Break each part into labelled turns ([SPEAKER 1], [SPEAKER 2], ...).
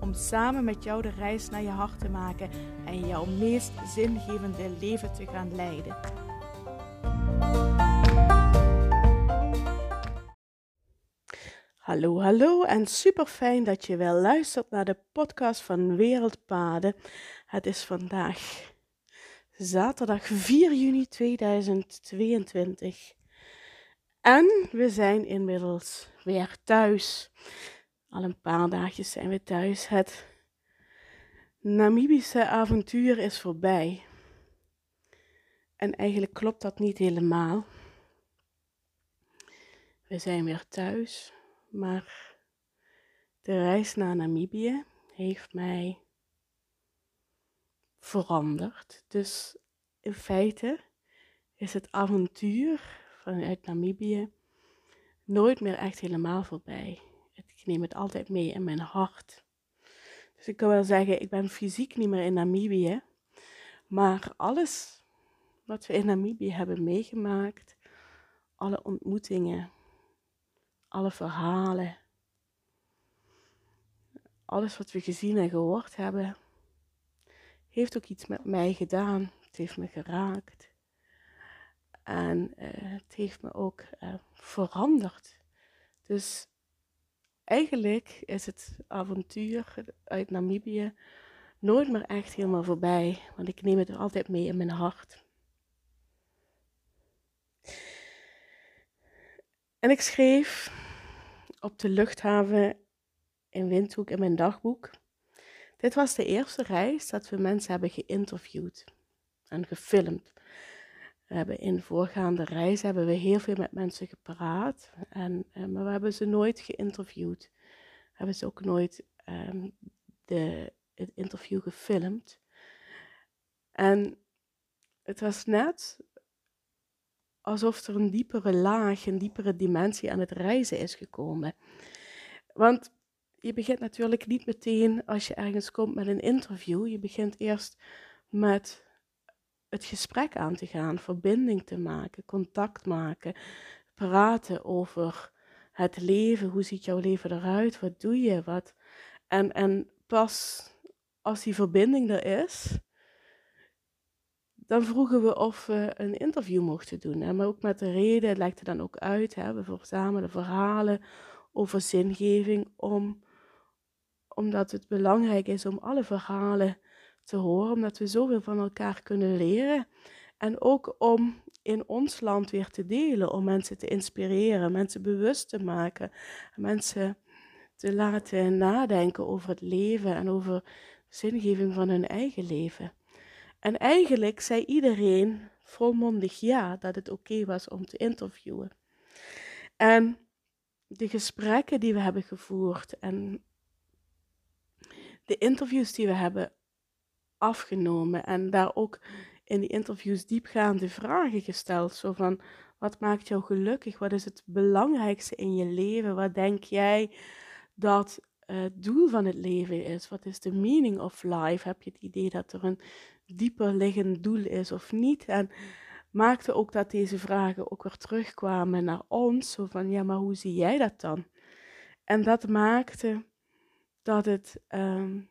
[SPEAKER 1] Om samen met jou de reis naar je hart te maken en jouw meest zingevende leven te gaan leiden. Hallo, hallo en super fijn dat je wel luistert naar de podcast van Wereldpaden. Het is vandaag zaterdag 4 juni 2022. En we zijn inmiddels weer thuis. Al een paar dagjes zijn we thuis. Het Namibische avontuur is voorbij. En eigenlijk klopt dat niet helemaal. We zijn weer thuis, maar de reis naar Namibië heeft mij veranderd. Dus in feite is het avontuur vanuit Namibië nooit meer echt helemaal voorbij. Ik neem het altijd mee in mijn hart. Dus ik kan wel zeggen, ik ben fysiek niet meer in Namibië. Maar alles wat we in Namibië hebben meegemaakt, alle ontmoetingen, alle verhalen, alles wat we gezien en gehoord hebben, heeft ook iets met mij gedaan. Het heeft me geraakt. En uh, het heeft me ook uh, veranderd. Dus eigenlijk is het avontuur uit Namibië nooit meer echt helemaal voorbij. Want ik neem het altijd mee in mijn hart. En ik schreef op de luchthaven in Windhoek in mijn dagboek. Dit was de eerste reis dat we mensen hebben geïnterviewd en gefilmd. We hebben in voorgaande reizen hebben we heel veel met mensen gepraat, en, eh, maar we hebben ze nooit geïnterviewd. We hebben ze ook nooit um, de, het interview gefilmd. En het was net alsof er een diepere laag, een diepere dimensie aan het reizen is gekomen. Want je begint natuurlijk niet meteen als je ergens komt met een interview. Je begint eerst met het gesprek aan te gaan, verbinding te maken, contact maken, praten over het leven. Hoe ziet jouw leven eruit? Wat doe je? Wat? En, en pas als die verbinding er is, dan vroegen we of we een interview mochten doen. Hè? Maar ook met de reden, het er dan ook uit. Hè? We verzamelen verhalen over zingeving, om, omdat het belangrijk is om alle verhalen te horen, omdat we zoveel van elkaar kunnen leren. En ook om in ons land weer te delen, om mensen te inspireren, mensen bewust te maken, mensen te laten nadenken over het leven en over zingeving van hun eigen leven. En eigenlijk zei iedereen volmondig ja dat het oké was om te interviewen. En de gesprekken die we hebben gevoerd en de interviews die we hebben afgenomen en daar ook in die interviews diepgaande vragen gesteld. Zo van, wat maakt jou gelukkig? Wat is het belangrijkste in je leven? Wat denk jij dat het doel van het leven is? Wat is de meaning of life? Heb je het idee dat er een dieper liggend doel is of niet? En maakte ook dat deze vragen ook weer terugkwamen naar ons. Zo van, ja, maar hoe zie jij dat dan? En dat maakte dat het... Um,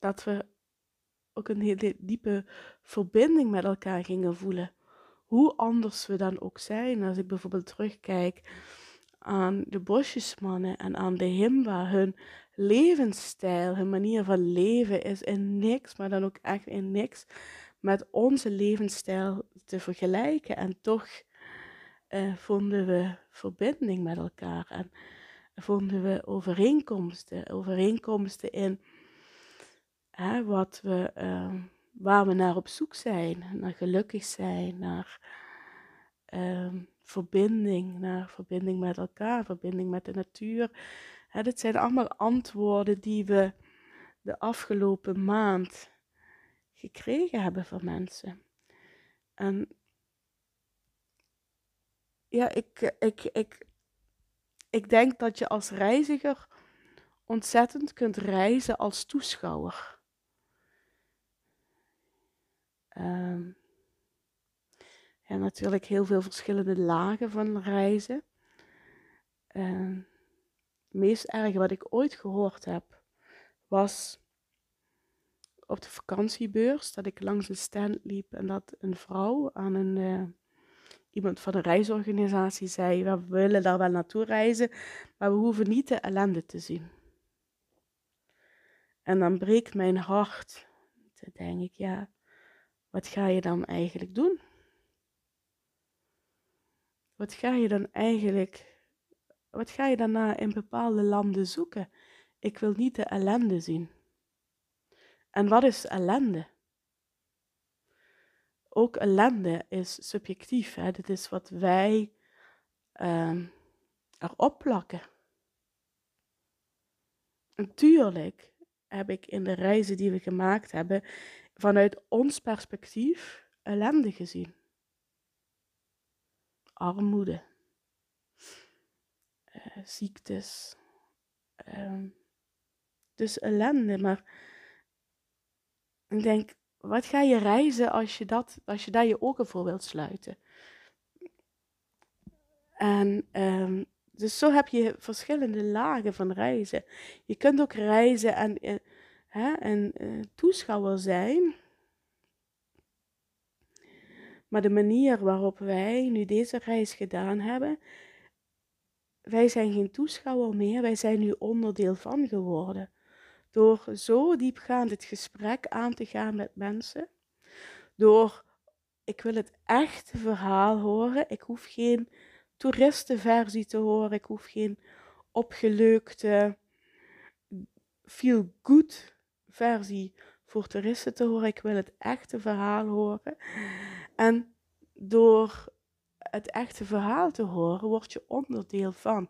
[SPEAKER 1] dat we ook een hele diepe verbinding met elkaar gingen voelen. Hoe anders we dan ook zijn. Als ik bijvoorbeeld terugkijk aan de bosjesmannen en aan de Himba, hun levensstijl, hun manier van leven is in niks, maar dan ook echt in niks met onze levensstijl te vergelijken. En toch eh, vonden we verbinding met elkaar en vonden we overeenkomsten, overeenkomsten in hè, wat we, uh, waar we naar op zoek zijn. Naar gelukkig zijn, naar uh, verbinding, naar verbinding met elkaar, verbinding met de natuur. Hè, dit zijn allemaal antwoorden die we de afgelopen maand gekregen hebben van mensen. En ja, ik, ik, ik, ik denk dat je als reiziger ontzettend kunt reizen als toeschouwer. Um, ja, natuurlijk heel veel verschillende lagen van reizen. Uh, het meest erge wat ik ooit gehoord heb, was op de vakantiebeurs dat ik langs een stand liep en dat een vrouw aan een uh, iemand van een reisorganisatie zei: We willen daar wel naartoe reizen, maar we hoeven niet de ellende te zien. En dan breekt mijn hart. Dan denk ik: Ja, wat ga je dan eigenlijk doen? Wat ga je dan eigenlijk, wat ga je daarna in bepaalde landen zoeken? Ik wil niet de ellende zien. En wat is ellende? Ook ellende is subjectief. Hè? Dit is wat wij uh, erop plakken. Natuurlijk heb ik in de reizen die we gemaakt hebben, vanuit ons perspectief ellende gezien armoede, uh, ziektes. Uh, dus ellende. Maar ik denk, wat ga je reizen als je, dat, als je daar je ogen voor wilt sluiten? En um, dus zo heb je verschillende lagen van reizen. Je kunt ook reizen en, uh, hè, en uh, toeschouwer zijn maar de manier waarop wij nu deze reis gedaan hebben, wij zijn geen toeschouwer meer, wij zijn nu onderdeel van geworden. Door zo diepgaand het gesprek aan te gaan met mensen, door ik wil het echte verhaal horen, ik hoef geen toeristenversie te horen, ik hoef geen opgeleukte feel good versie voor toeristen te horen, ik wil het echte verhaal horen. En door het echte verhaal te horen, word je onderdeel van.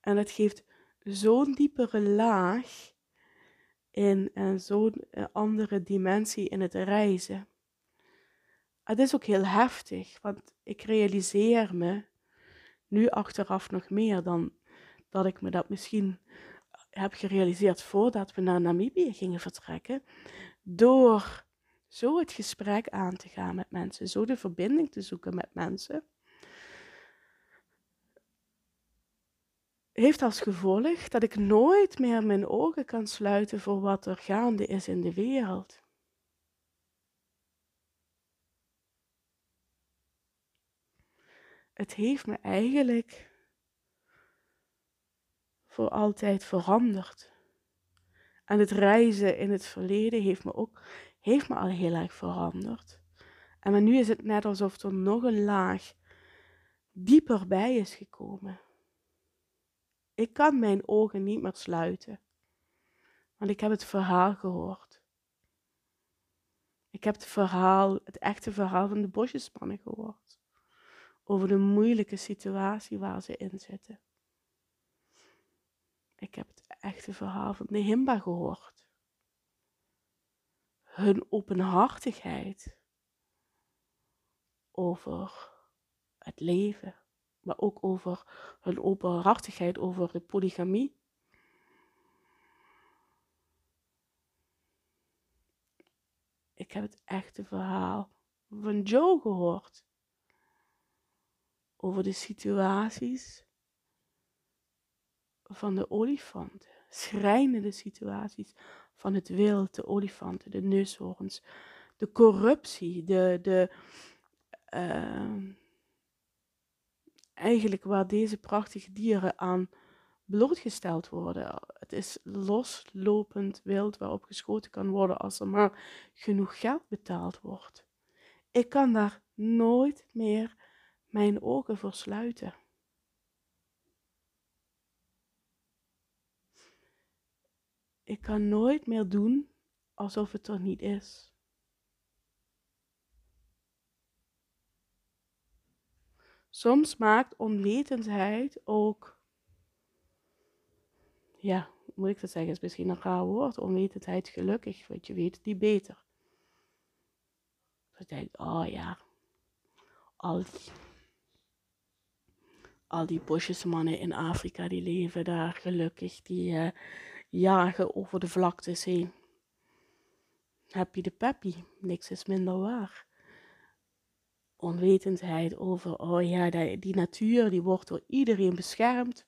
[SPEAKER 1] En het geeft zo'n diepere laag in en zo'n eh, andere dimensie in het reizen. Het is ook heel heftig, want ik realiseer me nu achteraf nog meer dan dat ik me dat misschien heb gerealiseerd voordat we naar Namibië gingen vertrekken. Door zo het gesprek aan te gaan met mensen, zo de verbinding te zoeken met mensen, heeft als gevolg dat ik nooit meer mijn ogen kan sluiten voor wat er gaande is in de wereld. Het heeft me eigenlijk voor altijd veranderd. En het reizen in het verleden heeft me ook heeft me al heel erg veranderd. En maar nu is het net alsof er nog een laag dieper bij is gekomen. Ik kan mijn ogen niet meer sluiten, want ik heb het verhaal gehoord. Ik heb het verhaal, het echte verhaal van de bosjesmannen gehoord. Over de moeilijke situatie waar ze in zitten. Ik heb het echte verhaal van de Himba gehoord hun openhartigheid over het leven, maar ook over hun openhartigheid over de polygamie. Ik heb het echte verhaal van Joe gehoord over de situaties van de olifanten, schrijnende situaties van het wild, de olifanten, de neushoorns, de corruptie, de, de, uh, eigenlijk waar deze prachtige dieren aan blootgesteld worden. Het is loslopend wild waarop geschoten kan worden als er maar genoeg geld betaald wordt. Ik kan daar nooit meer mijn ogen voor sluiten. Ik kan nooit meer doen alsof het er niet is. Soms maakt onwetendheid ook, ja, moet ik dat zeggen, is misschien een raar woord, onwetendheid gelukkig, want je weet niet beter. ik denk, oh ja, al die, al die bosjesmannen in Afrika, die leven daar gelukkig, die uh, jagen over de vlaktes heen. Happy de peppy, niks is minder waar. Onwetendheid over, oh ja, die, die natuur, die wordt door iedereen beschermd.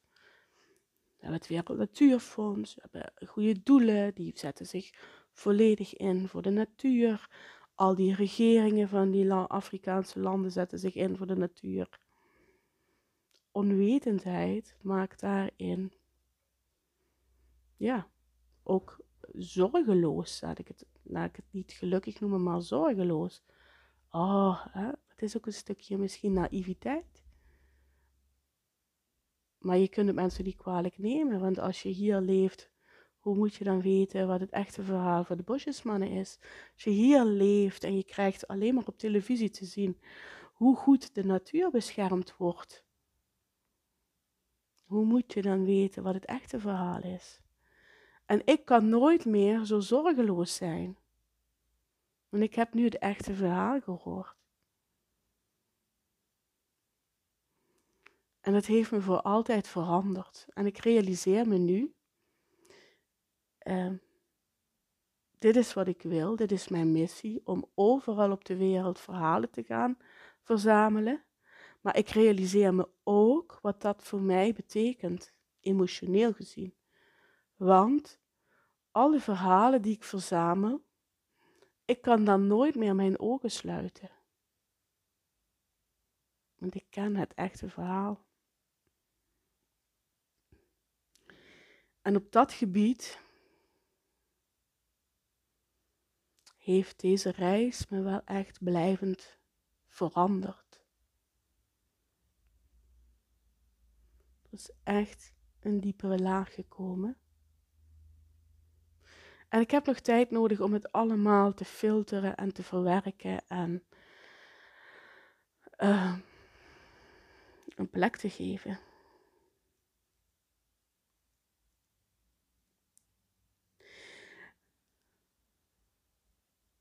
[SPEAKER 1] We hebben het Wereld Natuurfonds, we hebben goede doelen, die zetten zich volledig in voor de natuur. Al die regeringen van die Afrikaanse landen zetten zich in voor de natuur. Onwetendheid maakt daarin, ja, ook zorgeloos, laat ik het, ik het niet gelukkig noemen, maar zorgeloos. Oh, hè? het is ook een stukje misschien naïviteit. Maar je kunt het mensen niet kwalijk nemen, want als je hier leeft, hoe moet je dan weten wat het echte verhaal van de bosjesmannen is? Als je hier leeft en je krijgt alleen maar op televisie te zien hoe goed de natuur beschermd wordt, hoe moet je dan weten wat het echte verhaal is? En ik kan nooit meer zo zorgeloos zijn. Want ik heb nu het echte verhaal gehoord. En dat heeft me voor altijd veranderd. En ik realiseer me nu, uh, dit is wat ik wil, dit is mijn missie, om overal op de wereld verhalen te gaan verzamelen. Maar ik realiseer me ook wat dat voor mij betekent, emotioneel gezien. Want alle verhalen die ik verzamel, ik kan dan nooit meer mijn ogen sluiten. Want ik ken het echte verhaal. En op dat gebied heeft deze reis me wel echt blijvend veranderd. Er is echt een diepere laag gekomen. En ik heb nog tijd nodig om het allemaal te filteren en te verwerken en uh, een plek te geven.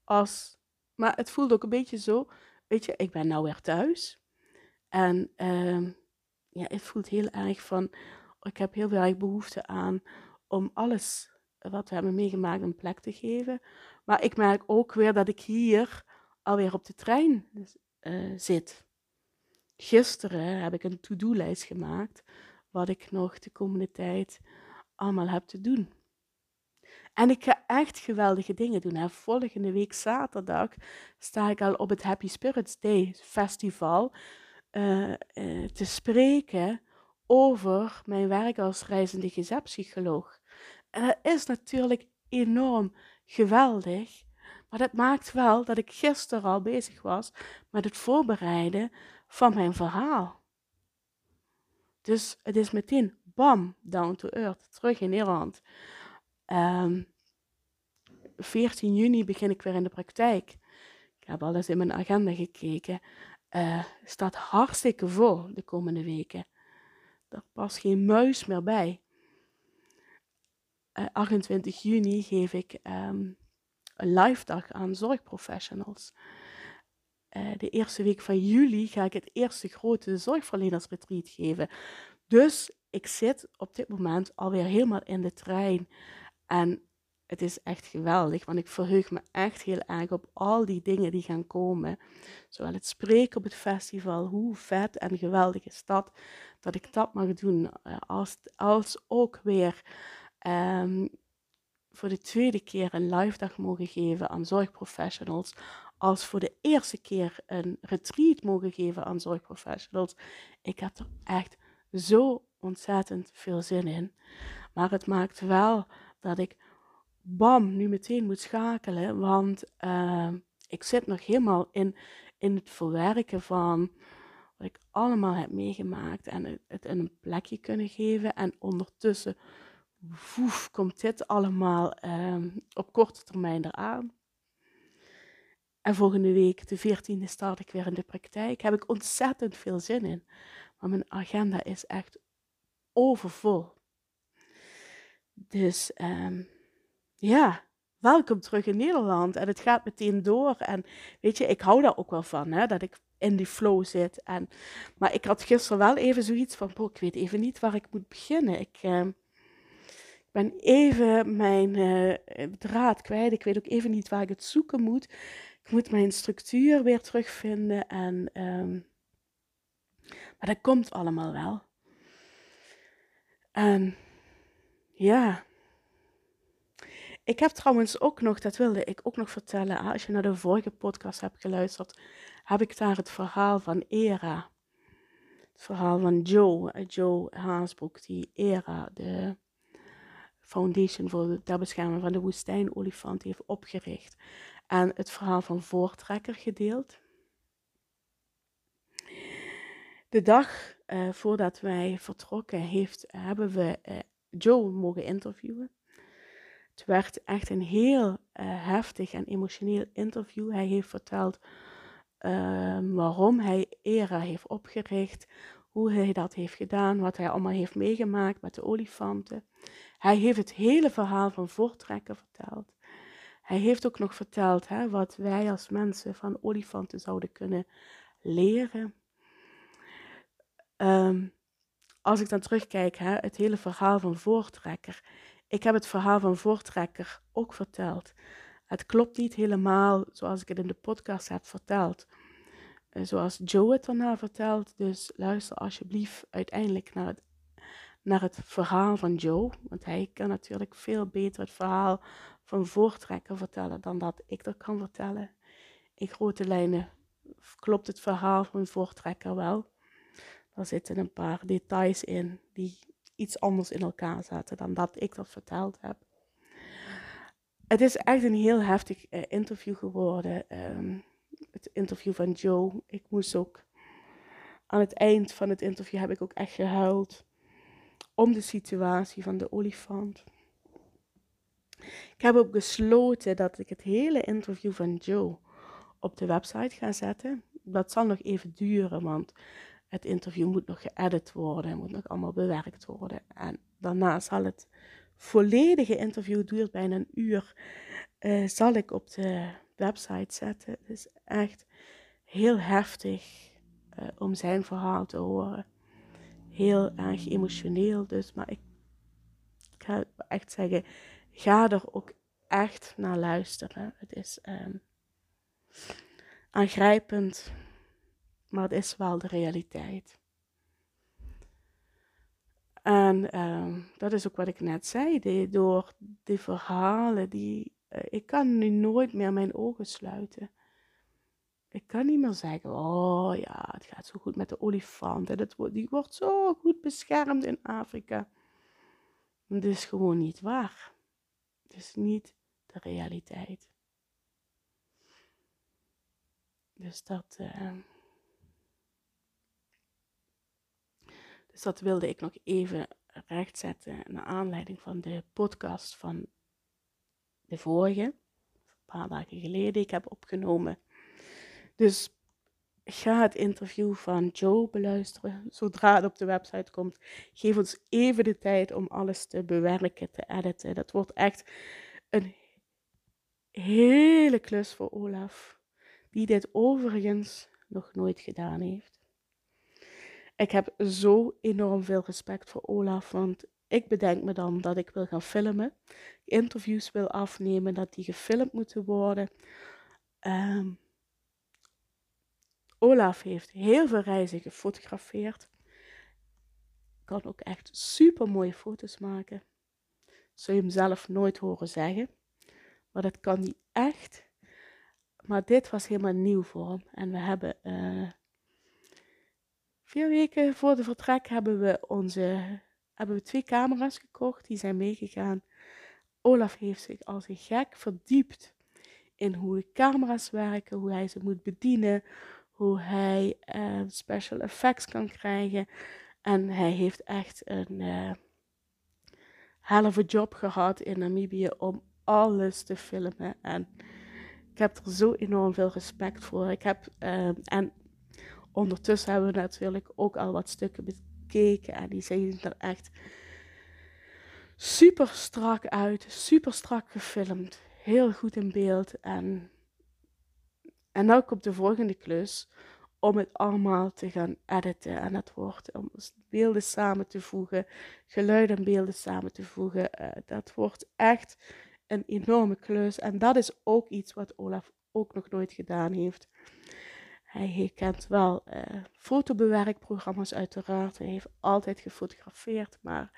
[SPEAKER 1] Als, maar het voelde ook een beetje zo, weet je, ik ben nou weer thuis. En uh, ja, het voelt heel erg van, ik heb heel erg behoefte aan om alles wat we hebben meegemaakt een plek te geven. Maar ik merk ook weer dat ik hier alweer op de trein uh, zit. Gisteren heb ik een to-do-lijst gemaakt, wat ik nog de komende tijd allemaal heb te doen. En ik ga echt geweldige dingen doen. Hè. Volgende week zaterdag sta ik al op het Happy Spirits Day Festival uh, uh, te spreken over mijn werk als reizende gezepsycholoog. En dat is natuurlijk enorm geweldig. Maar dat maakt wel dat ik gisteren al bezig was met het voorbereiden van mijn verhaal. Dus het is meteen bam, down to earth, terug in Nederland. Um, ehm, 14 juni begin ik weer in de praktijk. Ik heb al eens in mijn agenda gekeken. Uh, staat hartstikke vol de komende weken. Er past geen muis meer bij. 28 eh, juni geef ik um, een live dag aan zorgprofessionals. Uh, de eerste week van juli ga ik het eerste grote zorgverlenersretreat geven. Dus ik zit op dit moment alweer helemaal in de trein. En het is echt geweldig, want ik verheug me echt heel erg op al die dingen die gaan komen. Zowel het spreken op het festival, hoe vet en geweldig is dat, dat ik dat mag doen, eh, als, als ook weer um, voor de tweede keer een live dag mogen geven aan zorgprofessionals, als voor de eerste keer een retreat mogen geven aan zorgprofessionals. Ik heb er echt zo ontzettend veel zin in. Maar het maakt wel dat ik bam nu meteen moet schakelen, want uh, ik zit nog helemaal in, in het verwerken van wat ik allemaal heb meegemaakt en het, het een plekje kunnen geven en ondertussen woef, komt dit allemaal um, op korte termijn eraan. En volgende week, de 14e, start ik weer in de praktijk. Heb ik ontzettend veel zin in. Maar mijn agenda is echt overvol. Dus um, ja, welkom terug in Nederland. En het gaat meteen door. En weet je, ik hou daar ook wel van, hè, dat ik in die flow zit. En, maar ik had gisteren wel even zoiets van, ik weet even niet waar ik moet beginnen. Ik, ik ben even mijn uh, draad kwijt. Ik weet ook even niet waar ik het zoeken moet. Ik moet mijn structuur weer terugvinden. En, um, maar dat komt allemaal wel. En ja. Ik heb trouwens ook nog, dat wilde ik ook nog vertellen, als je naar de vorige podcast hebt geluisterd, heb ik daar het verhaal van Era. Het verhaal van Joe, eh, Joe Haasbroek, die Era, de Foundation voor de bescherming van de woestijnolifant, heeft opgericht. En het verhaal van Voortrekker gedeeld. De dag uh, voordat wij vertrokken, heeft, hebben we uh, Joe mogen interviewen. Het werd echt een heel uh, heftig en emotioneel interview. Hij heeft verteld waarom hij ERA heeft opgericht, hoe hij dat heeft gedaan, wat hij allemaal heeft meegemaakt met de olifanten. Hij heeft het hele verhaal van voortrekken verteld. Hij heeft ook nog verteld hè, wat wij als mensen van olifanten zouden kunnen leren. Um, als ik dan terugkijk, hè, het hele verhaal van Voortrekker. Ik heb het verhaal van Voortrekker ook verteld. Het klopt niet helemaal zoals ik het in de podcast heb verteld. Eh, zoals Joe het daarna vertelt. Dus luister alsjeblieft uiteindelijk naar het, naar het verhaal van Joe. Want hij kan natuurlijk veel beter het verhaal van Voortrekker vertellen dan dat ik dat kan vertellen. In grote lijnen klopt het verhaal van Voortrekker wel. Er zitten een paar details in die iets anders in elkaar zaten dan dat ik dat verteld heb. Het is echt een heel heftig uh, interview geworden. Um, het interview van Joe. Ik moest ook aan het eind van het interview heb ik ook echt gehuild om de situatie van de olifant. Ik heb ook besloten dat ik het hele interview van Joe op de website ga zetten. Dat zal nog even duren, want het interview moet nog geëdit worden, moet nog allemaal bewerkt worden. En daarna zal het volledige interview, duurt bijna een uur, uh, zal ik op de website zetten. Het is echt heel heftig uh, om zijn verhaal te horen. Heel erg emotioneel dus, maar ik, ik ga echt zeggen, ga er ook echt naar luisteren. Het is um, aangrijpend maar het is wel de realiteit. En uh, dat is ook wat ik net zei, door die verhalen, die, ik kan nu nooit meer mijn ogen sluiten. Ik kan niet meer zeggen, oh ja, het gaat zo goed met de olifant. En die wordt zo goed beschermd in Afrika. Dat is gewoon niet waar. Het is niet de realiteit. Dus dat... Uh, Dus dat wilde ik nog even rechtzetten naar aanleiding van de podcast van de vorige, een paar dagen geleden, ik heb opgenomen. Dus ga het interview van Joe beluisteren zodra het op de website komt. Geef ons even de tijd om alles te bewerken, te editen. Dat wordt echt een hele klus voor Olaf, die dit overigens nog nooit gedaan heeft. Ik heb zo enorm veel respect voor Olaf, want ik bedenk me dan dat ik wil gaan filmen, interviews wil afnemen, dat die gefilmd moeten worden. Um, Olaf heeft heel veel reizen gefotografeerd. Kan ook echt super mooie foto's maken. Zul je hem zelf nooit horen zeggen. Maar dat kan hij echt. Maar dit was helemaal nieuw voor hem. En we hebben uh, Vier weken voor de vertrek hebben we, onze, hebben we twee camera's gekocht. Die zijn meegegaan. Olaf heeft zich als een gek verdiept in hoe de camera's werken, hoe hij ze moet bedienen, hoe hij uh, special effects kan krijgen. En hij heeft echt een uh, halve job gehad in Namibië om alles te filmen. En ik heb er zo enorm veel respect voor. Ik heb, uh, en ondertussen hebben we natuurlijk ook al wat stukken En die zien er echt super strak uit. Super strak gefilmd. heel goed in beeld. En, en nu komt de volgende klus om het allemaal te gaan editen. En dat wordt om beelden samen te voegen, geluid en beelden samen te voegen. Uh, dat wordt echt een enorme klus. En dat is ook iets wat Olaf ook nog nooit gedaan heeft. Hij kent wel uh, fotobewerkprogramma's uiteraard. Hij heeft altijd gefotografeerd, maar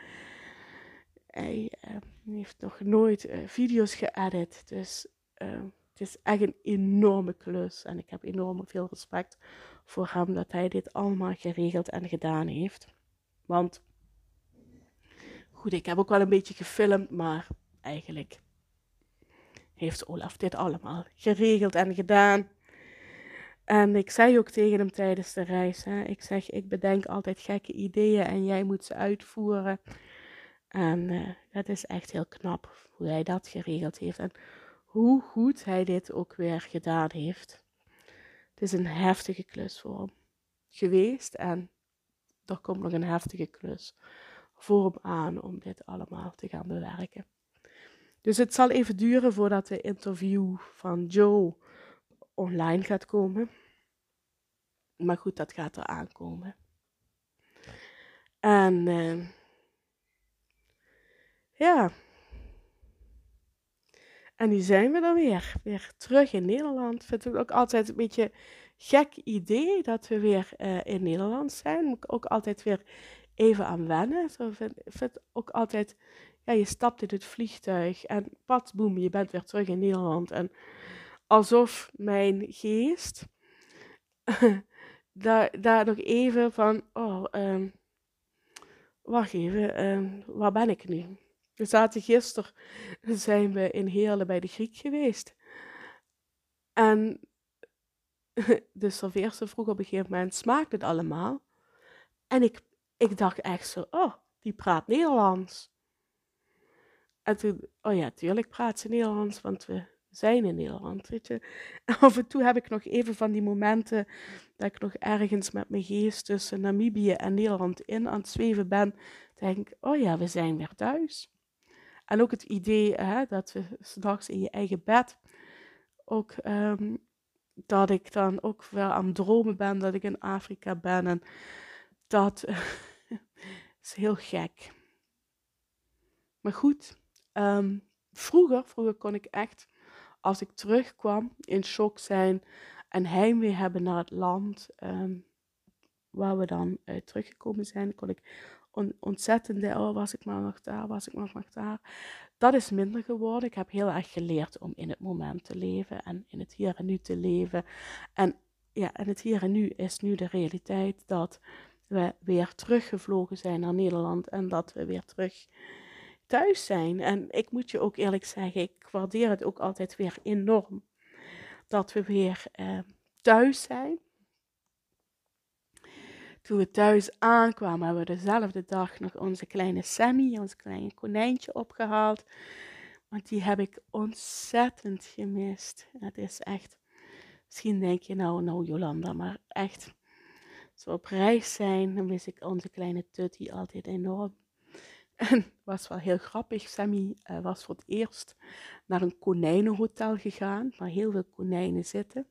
[SPEAKER 1] hij uh, heeft nog nooit uh, video's geëdit. Dus het is echt een enorme klus. En ik heb enorm veel respect voor hem dat hij dit allemaal geregeld en gedaan heeft. Want, goed, ik heb ook wel een beetje gefilmd, maar eigenlijk heeft Olaf dit allemaal geregeld en gedaan. En ik zei ook tegen hem tijdens de reis, hè, ik zeg, ik bedenk altijd gekke ideeën en jij moet ze uitvoeren. En uh, dat is echt heel knap hoe hij dat geregeld heeft en hoe goed hij dit ook weer gedaan heeft. Het is een heftige klus voor hem geweest en er komt nog een heftige klus voor hem aan om dit allemaal te gaan bewerken. Dus het zal even duren voordat de interview van Joe online gaat komen. Maar goed, dat gaat er aankomen. En uh, ja. En nu zijn we dan weer. Weer terug in Nederland. Vind ik ook altijd een beetje gek idee dat we weer uh, in Nederland zijn. Moet ik ook altijd weer even aan wennen. Zo vind, vind ook altijd, ja, je stapt in het vliegtuig en pat, boem, je bent weer terug in Nederland. En alsof mijn geest daar, daar nog even van, oh, um, wacht even, um, waar ben ik nu? We zaten gisteren, zijn we in Heerlen bij de Griek geweest. En de serveerster vroeg op een gegeven moment, smaakt het allemaal? En ik, ik dacht echt zo, oh, die praat Nederlands. En toen, oh ja, tuurlijk praat ze Nederlands, want we zijn in Nederland, weet je. af en toe heb ik nog even van die momenten dat ik nog ergens met mijn geest tussen Namibië en Nederland in aan het zweven ben. Denk, oh ja, we zijn weer thuis. En ook het idee hè, dat we s'nachts in je eigen bed ook um, dat ik dan ook wel aan het dromen ben dat ik in Afrika ben. En dat is heel gek. Maar goed, um, vroeger, vroeger kon ik echt als ik terugkwam, in shock zijn en heimwee hebben naar het land ehm, waar we dan uh, teruggekomen zijn, kon ik on ontzettende, oh was ik maar nog daar, was ik maar nog daar. Dat is minder geworden. Ik heb heel erg geleerd om in het moment te leven en in het hier en nu te leven. En ja, en het hier en nu is nu de realiteit dat we weer teruggevlogen zijn naar Nederland en dat we weer terug thuis zijn. En ik moet je ook eerlijk zeggen, ik waardeer het ook altijd weer enorm dat we weer eh, thuis zijn. Toen we thuis aankwamen, hebben we dezelfde dag nog onze kleine Sammy, ons kleine konijntje, opgehaald. Want die heb ik ontzettend gemist. Het is echt, misschien denk je nou, nou Jolanda, maar echt, als we op reis zijn, dan mis ik onze kleine Tutty altijd enorm. En was wel heel grappig. Sammy uh, was voor het eerst naar een konijnenhotel gegaan, waar heel veel konijnen zitten.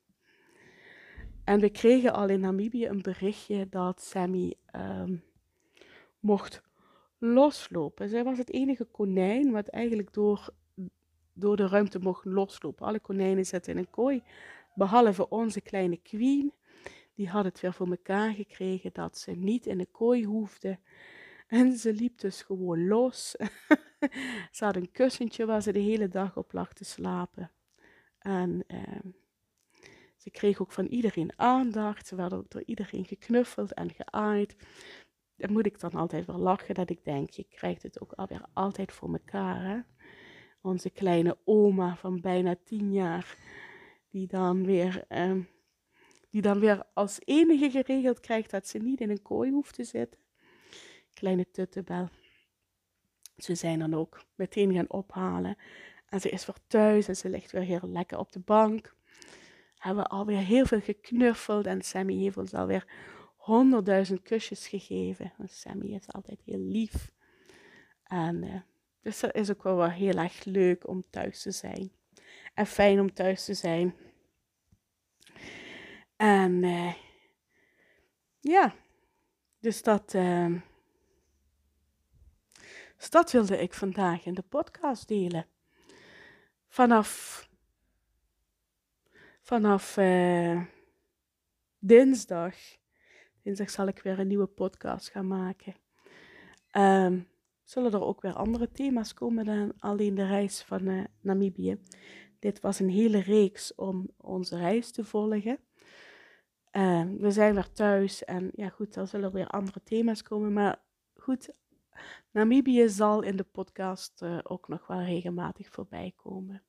[SPEAKER 1] En we kregen al in Namibië een berichtje dat Sammy um, mocht loslopen. Zij was het enige konijn wat eigenlijk door, door de ruimte mocht loslopen. Alle konijnen zitten in een kooi, behalve onze kleine queen. Die had het weer voor elkaar gekregen dat ze niet in een kooi hoefde. En ze liep dus gewoon los. ze had een kussentje waar ze de hele dag op lag te slapen. En ehm, ze kreeg ook van iedereen aandacht. Ze werden door iedereen geknuffeld en geaaid. Daar moet ik dan altijd wel lachen dat ik denk, je krijgt het ook alweer altijd voor elkaar. Hè? Onze kleine oma van bijna tien jaar, die dan weer... Ehm, die dan weer als enige geregeld krijgt dat ze niet in een kooi hoeft te zitten kleine tuttebel. Ze zijn dan ook meteen gaan ophalen. En ze is weer thuis en ze ligt weer heel lekker op de bank. Hebben we alweer heel veel geknuffeld en Sammy heeft ons alweer honderdduizend kusjes gegeven. Sammy is altijd heel lief. En uh, dus dat is ook wel, heel erg leuk om thuis te zijn. En fijn om thuis te zijn. En uh, ja, dus dat, uh, dus dat wilde ik vandaag in de podcast delen. Vanaf, vanaf uh, dinsdag, dinsdag zal ik weer een nieuwe podcast gaan maken. Um, zullen er ook weer andere thema's komen dan alleen de reis van uh, Namibië. Dit was een hele reeks om onze reis te volgen. Uh, we zijn weer thuis en ja goed, er zullen weer andere thema's komen. Maar goed, Namibië zal in de podcast uh, ook nog wel regelmatig voorbij komen.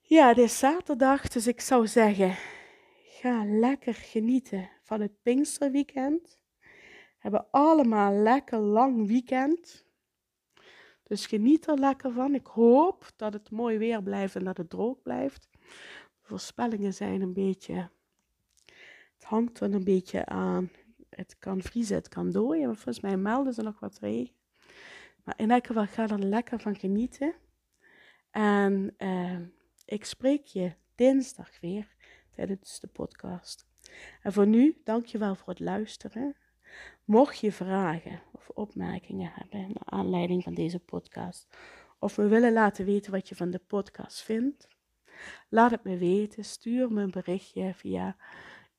[SPEAKER 1] Ja, het is zaterdag, dus ik zou zeggen, ga lekker genieten van het Pinksterweekend hebben allemaal lekker lang weekend. Dus geniet er lekker van. Ik hoop dat het mooi weer blijft en dat het droog blijft. De voorspellingen zijn een beetje. Het hangt er een beetje aan. Het kan vriezen, het kan dooien. Maar volgens mij melden ze nog wat regen. Maar in elk geval ga er lekker van genieten. En uh, ik spreek je dinsdag weer tijdens de podcast. En voor nu, dankjewel voor het luisteren. Mocht je vragen of opmerkingen hebben naar aanleiding van deze podcast, of me willen laten weten wat je van de podcast vindt, laat het me weten. Stuur me een berichtje via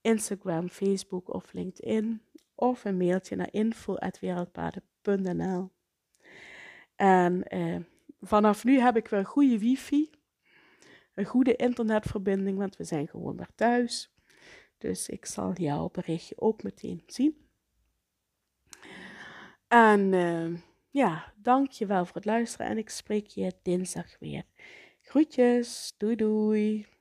[SPEAKER 1] Instagram, Facebook of LinkedIn, of een mailtje naar info.wereldpaden.nl. En eh, vanaf nu heb ik weer goede wifi, een goede internetverbinding, want we zijn gewoon weer thuis. Dus ik zal jouw berichtje ook meteen zien. En uh, ja, dank je wel voor het luisteren en ik spreek je dinsdag weer. Groetjes, doei doei.